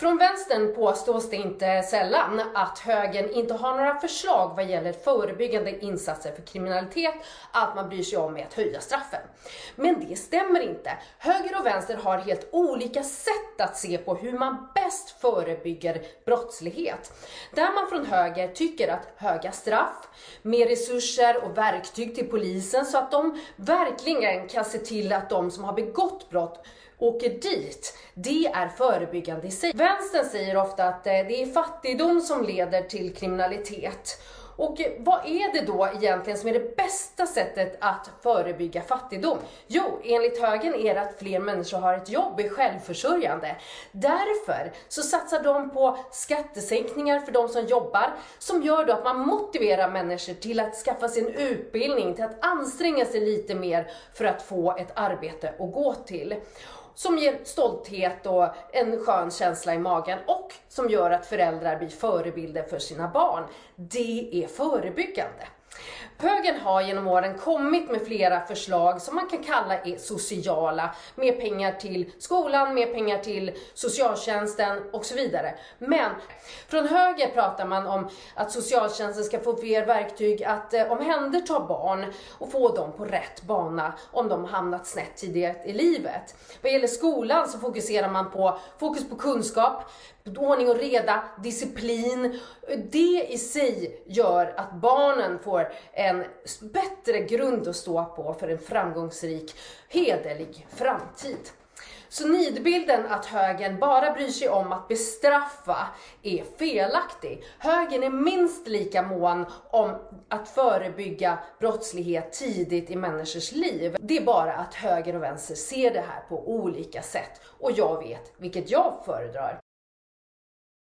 Från vänstern påstås det inte sällan att högern inte har några förslag vad gäller förebyggande insatser för kriminalitet, att man bryr sig om med att höja straffen. Men det stämmer inte. Höger och vänster har helt olika sätt att se på hur man bäst förebygger brottslighet. Där man från höger tycker att höga straff, mer resurser och verktyg till polisen så att de verkligen kan se till att de som har begått brott åker dit, det är förebyggande i sig. Vänstern säger ofta att eh, det är fattigdom som leder till kriminalitet. Och vad är det då egentligen som är det bästa sättet att förebygga fattigdom? Jo, enligt högern är det att fler människor har ett jobb, är självförsörjande. Därför så satsar de på skattesänkningar för de som jobbar, som gör då att man motiverar människor till att skaffa sig en utbildning, till att anstränga sig lite mer för att få ett arbete att gå till som ger stolthet och en skön känsla i magen och som gör att föräldrar blir förebilder för sina barn. Det är förebyggande. Högern har genom åren kommit med flera förslag som man kan kalla är sociala. Mer pengar till skolan, mer pengar till socialtjänsten och så vidare. Men från höger pratar man om att socialtjänsten ska få fler verktyg att eh, omhänderta barn och få dem på rätt bana om de hamnat snett tidigare i livet. Vad gäller skolan så fokuserar man på fokus på kunskap, ordning och reda, disciplin. Det i sig gör att barnen får en bättre grund att stå på för en framgångsrik, hederlig framtid. Så nidbilden att högern bara bryr sig om att bestraffa är felaktig. Högern är minst lika mån om att förebygga brottslighet tidigt i människors liv. Det är bara att höger och vänster ser det här på olika sätt och jag vet vilket jag föredrar.